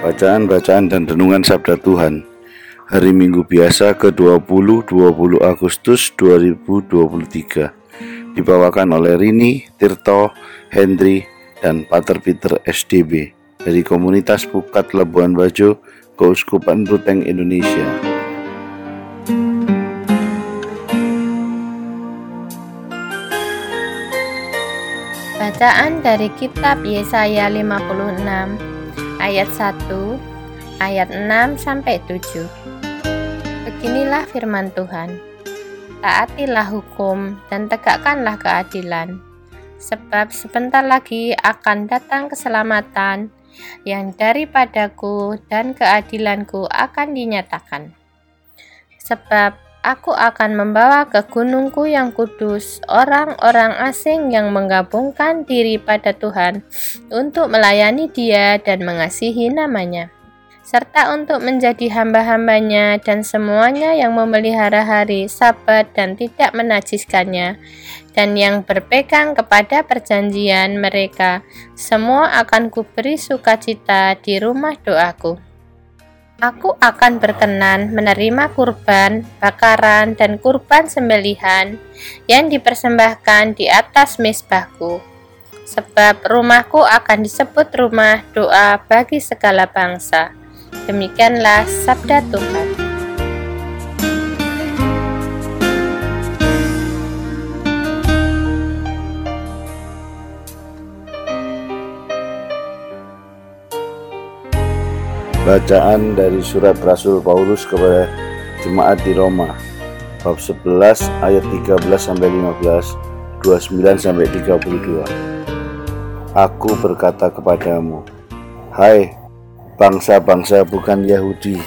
Bacaan-bacaan dan renungan Sabda Tuhan. Hari Minggu Biasa ke-20 20 Agustus 2023 Dibawakan oleh Rini, Tirto, Hendri, dan Pater Peter SDB dari Komunitas Pukat Labuan Bajo, Keuskupan Ruteng Indonesia. Bacaan dari kitab Yesaya 56 ayat 1, ayat 6 sampai 7. Beginilah firman Tuhan. Taatilah hukum dan tegakkanlah keadilan, sebab sebentar lagi akan datang keselamatan yang daripadaku dan keadilanku akan dinyatakan. Sebab Aku akan membawa ke gunungku yang kudus orang-orang asing yang menggabungkan diri pada Tuhan untuk melayani dia dan mengasihi namanya, serta untuk menjadi hamba-hambanya dan semuanya yang memelihara hari sabat dan tidak menajiskannya, dan yang berpegang kepada perjanjian mereka, semua akan kuberi sukacita di rumah doaku. Aku akan berkenan menerima kurban, bakaran, dan kurban sembelihan yang dipersembahkan di atas mesbahku. Sebab rumahku akan disebut rumah doa bagi segala bangsa. Demikianlah sabda Tuhan. Bacaan dari surat Rasul Paulus kepada jemaat di Roma bab 11 ayat 13 sampai 15, 29 sampai 32. Aku berkata kepadamu, hai bangsa-bangsa bukan Yahudi,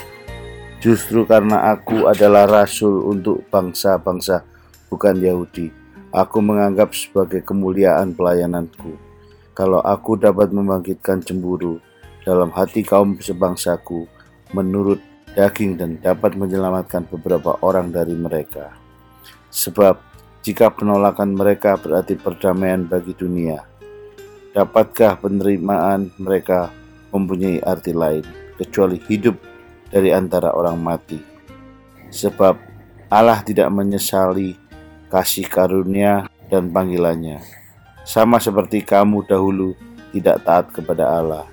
justru karena aku adalah rasul untuk bangsa-bangsa bukan Yahudi, aku menganggap sebagai kemuliaan pelayananku. Kalau aku dapat membangkitkan cemburu, dalam hati kaum sebangsaku menurut daging dan dapat menyelamatkan beberapa orang dari mereka. Sebab jika penolakan mereka berarti perdamaian bagi dunia, dapatkah penerimaan mereka mempunyai arti lain kecuali hidup dari antara orang mati? Sebab Allah tidak menyesali kasih karunia dan panggilannya, sama seperti kamu dahulu tidak taat kepada Allah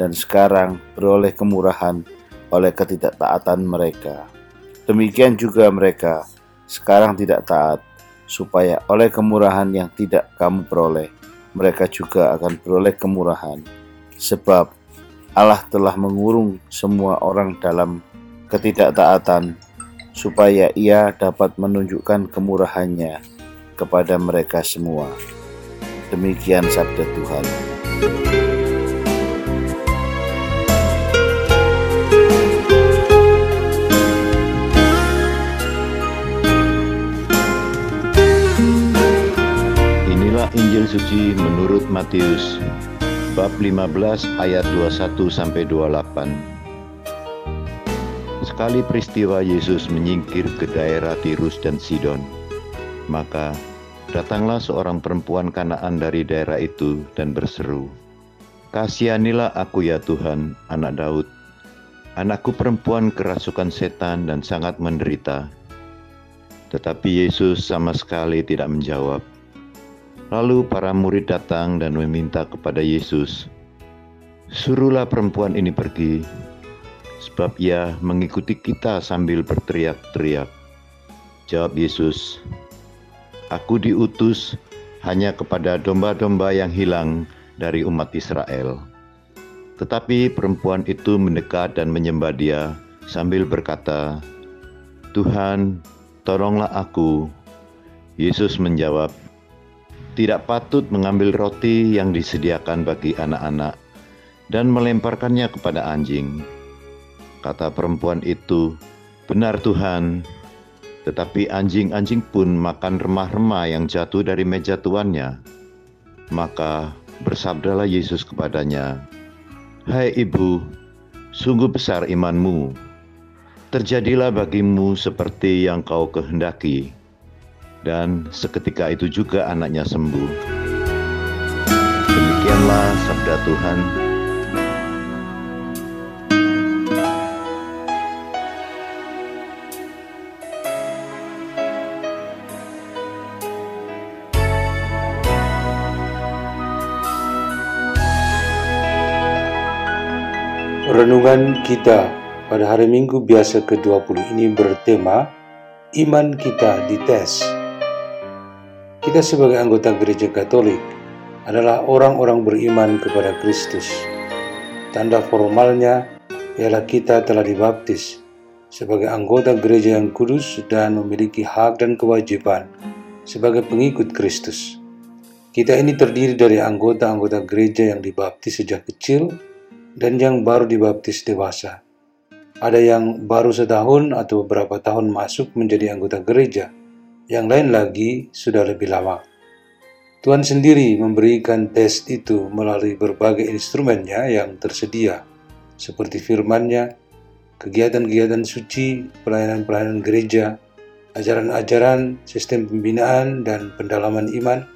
dan sekarang beroleh kemurahan oleh ketidaktaatan mereka. Demikian juga mereka sekarang tidak taat, supaya oleh kemurahan yang tidak kamu peroleh, mereka juga akan beroleh kemurahan. Sebab Allah telah mengurung semua orang dalam ketidaktaatan, supaya ia dapat menunjukkan kemurahannya kepada mereka semua. Demikian sabda Tuhan. Injil suci menurut Matius bab 15 ayat 21 sampai 28. Sekali peristiwa Yesus menyingkir ke daerah Tirus dan Sidon. Maka datanglah seorang perempuan Kanaan dari daerah itu dan berseru, "Kasihanilah aku ya Tuhan, anak Daud. Anakku perempuan kerasukan setan dan sangat menderita." Tetapi Yesus sama sekali tidak menjawab. Lalu para murid datang dan meminta kepada Yesus, "Suruhlah perempuan ini pergi, sebab ia mengikuti kita sambil berteriak-teriak." Jawab Yesus, "Aku diutus hanya kepada domba-domba yang hilang dari umat Israel." Tetapi perempuan itu mendekat dan menyembah dia sambil berkata, "Tuhan, tolonglah aku." Yesus menjawab, "Tidak patut mengambil roti yang disediakan bagi anak-anak dan melemparkannya kepada anjing." Kata perempuan itu, "Benar, Tuhan." Tetapi anjing-anjing pun makan remah-remah yang jatuh dari meja tuannya. Maka bersabdalah Yesus kepadanya, "Hai ibu, sungguh besar imanmu. Terjadilah bagimu seperti yang kau kehendaki." Dan seketika itu juga anaknya sembuh. Demikianlah sabda Tuhan. Renungan kita pada hari Minggu biasa ke-20 ini bertema Iman kita dites. Kita sebagai anggota gereja Katolik adalah orang-orang beriman kepada Kristus. Tanda formalnya ialah kita telah dibaptis sebagai anggota gereja yang kudus dan memiliki hak dan kewajiban sebagai pengikut Kristus. Kita ini terdiri dari anggota-anggota gereja yang dibaptis sejak kecil dan yang baru dibaptis dewasa. Ada yang baru setahun atau beberapa tahun masuk menjadi anggota gereja, yang lain lagi sudah lebih lama. Tuhan sendiri memberikan tes itu melalui berbagai instrumennya yang tersedia, seperti firman-Nya, kegiatan-kegiatan suci, pelayanan-pelayanan gereja, ajaran-ajaran, sistem pembinaan dan pendalaman iman,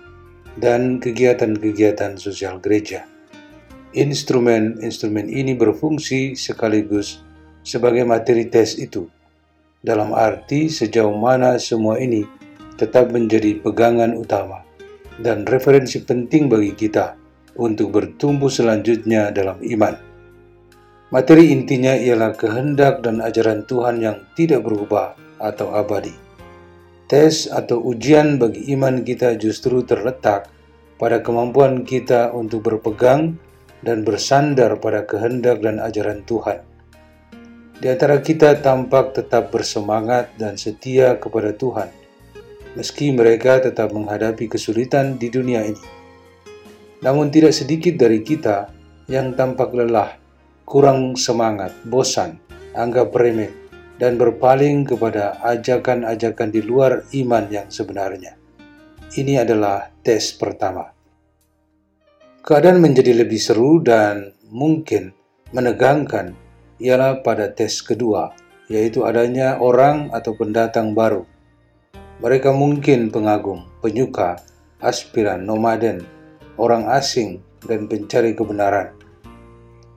dan kegiatan-kegiatan sosial gereja. Instrumen-instrumen ini berfungsi sekaligus sebagai materi tes itu, dalam arti sejauh mana semua ini tetap menjadi pegangan utama dan referensi penting bagi kita untuk bertumbuh selanjutnya dalam iman. Materi intinya ialah kehendak dan ajaran Tuhan yang tidak berubah atau abadi. Tes atau ujian bagi iman kita justru terletak pada kemampuan kita untuk berpegang dan bersandar pada kehendak dan ajaran Tuhan. Di antara kita tampak tetap bersemangat dan setia kepada Tuhan, meski mereka tetap menghadapi kesulitan di dunia ini. Namun, tidak sedikit dari kita yang tampak lelah, kurang semangat, bosan, anggap remeh, dan berpaling kepada ajakan-ajakan di luar iman yang sebenarnya. Ini adalah tes pertama. Keadaan menjadi lebih seru dan mungkin menegangkan ialah pada tes kedua, yaitu adanya orang atau pendatang baru. Mereka mungkin pengagum, penyuka, aspiran, nomaden, orang asing, dan pencari kebenaran.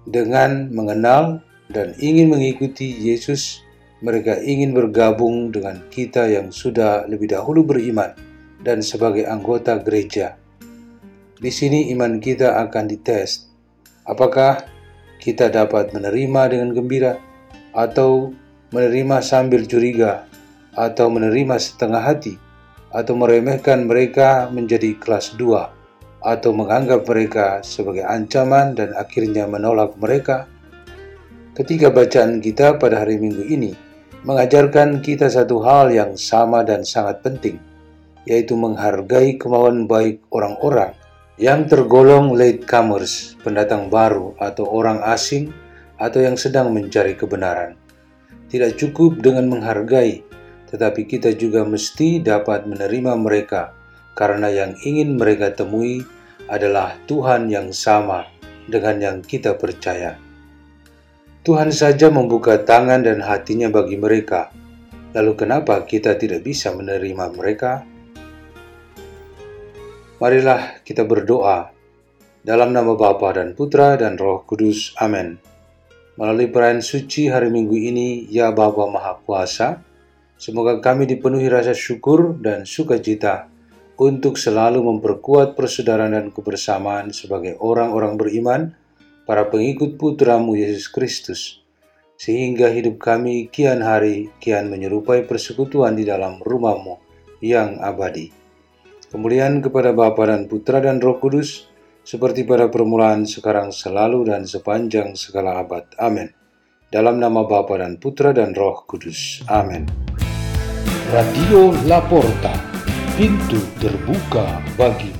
Dengan mengenal dan ingin mengikuti Yesus, mereka ingin bergabung dengan kita yang sudah lebih dahulu beriman dan sebagai anggota gereja di sini iman kita akan dites. Apakah kita dapat menerima dengan gembira atau menerima sambil curiga atau menerima setengah hati atau meremehkan mereka menjadi kelas dua atau menganggap mereka sebagai ancaman dan akhirnya menolak mereka. Ketika bacaan kita pada hari Minggu ini mengajarkan kita satu hal yang sama dan sangat penting, yaitu menghargai kemauan baik orang-orang yang tergolong latecomers, pendatang baru atau orang asing atau yang sedang mencari kebenaran. Tidak cukup dengan menghargai, tetapi kita juga mesti dapat menerima mereka karena yang ingin mereka temui adalah Tuhan yang sama dengan yang kita percaya. Tuhan saja membuka tangan dan hatinya bagi mereka. Lalu kenapa kita tidak bisa menerima mereka? Marilah kita berdoa dalam nama Bapa dan Putra dan Roh Kudus. Amin. Melalui perayaan suci hari Minggu ini, ya Bapa Maha Kuasa, semoga kami dipenuhi rasa syukur dan sukacita untuk selalu memperkuat persaudaraan dan kebersamaan sebagai orang-orang beriman, para pengikut putramu Yesus Kristus, sehingga hidup kami kian hari kian menyerupai persekutuan di dalam rumahmu yang abadi. Kemuliaan kepada Bapa dan Putra dan Roh Kudus, seperti pada permulaan, sekarang, selalu, dan sepanjang segala abad. Amin. Dalam nama Bapa dan Putra dan Roh Kudus. Amin. Radio Laporta, pintu terbuka bagimu.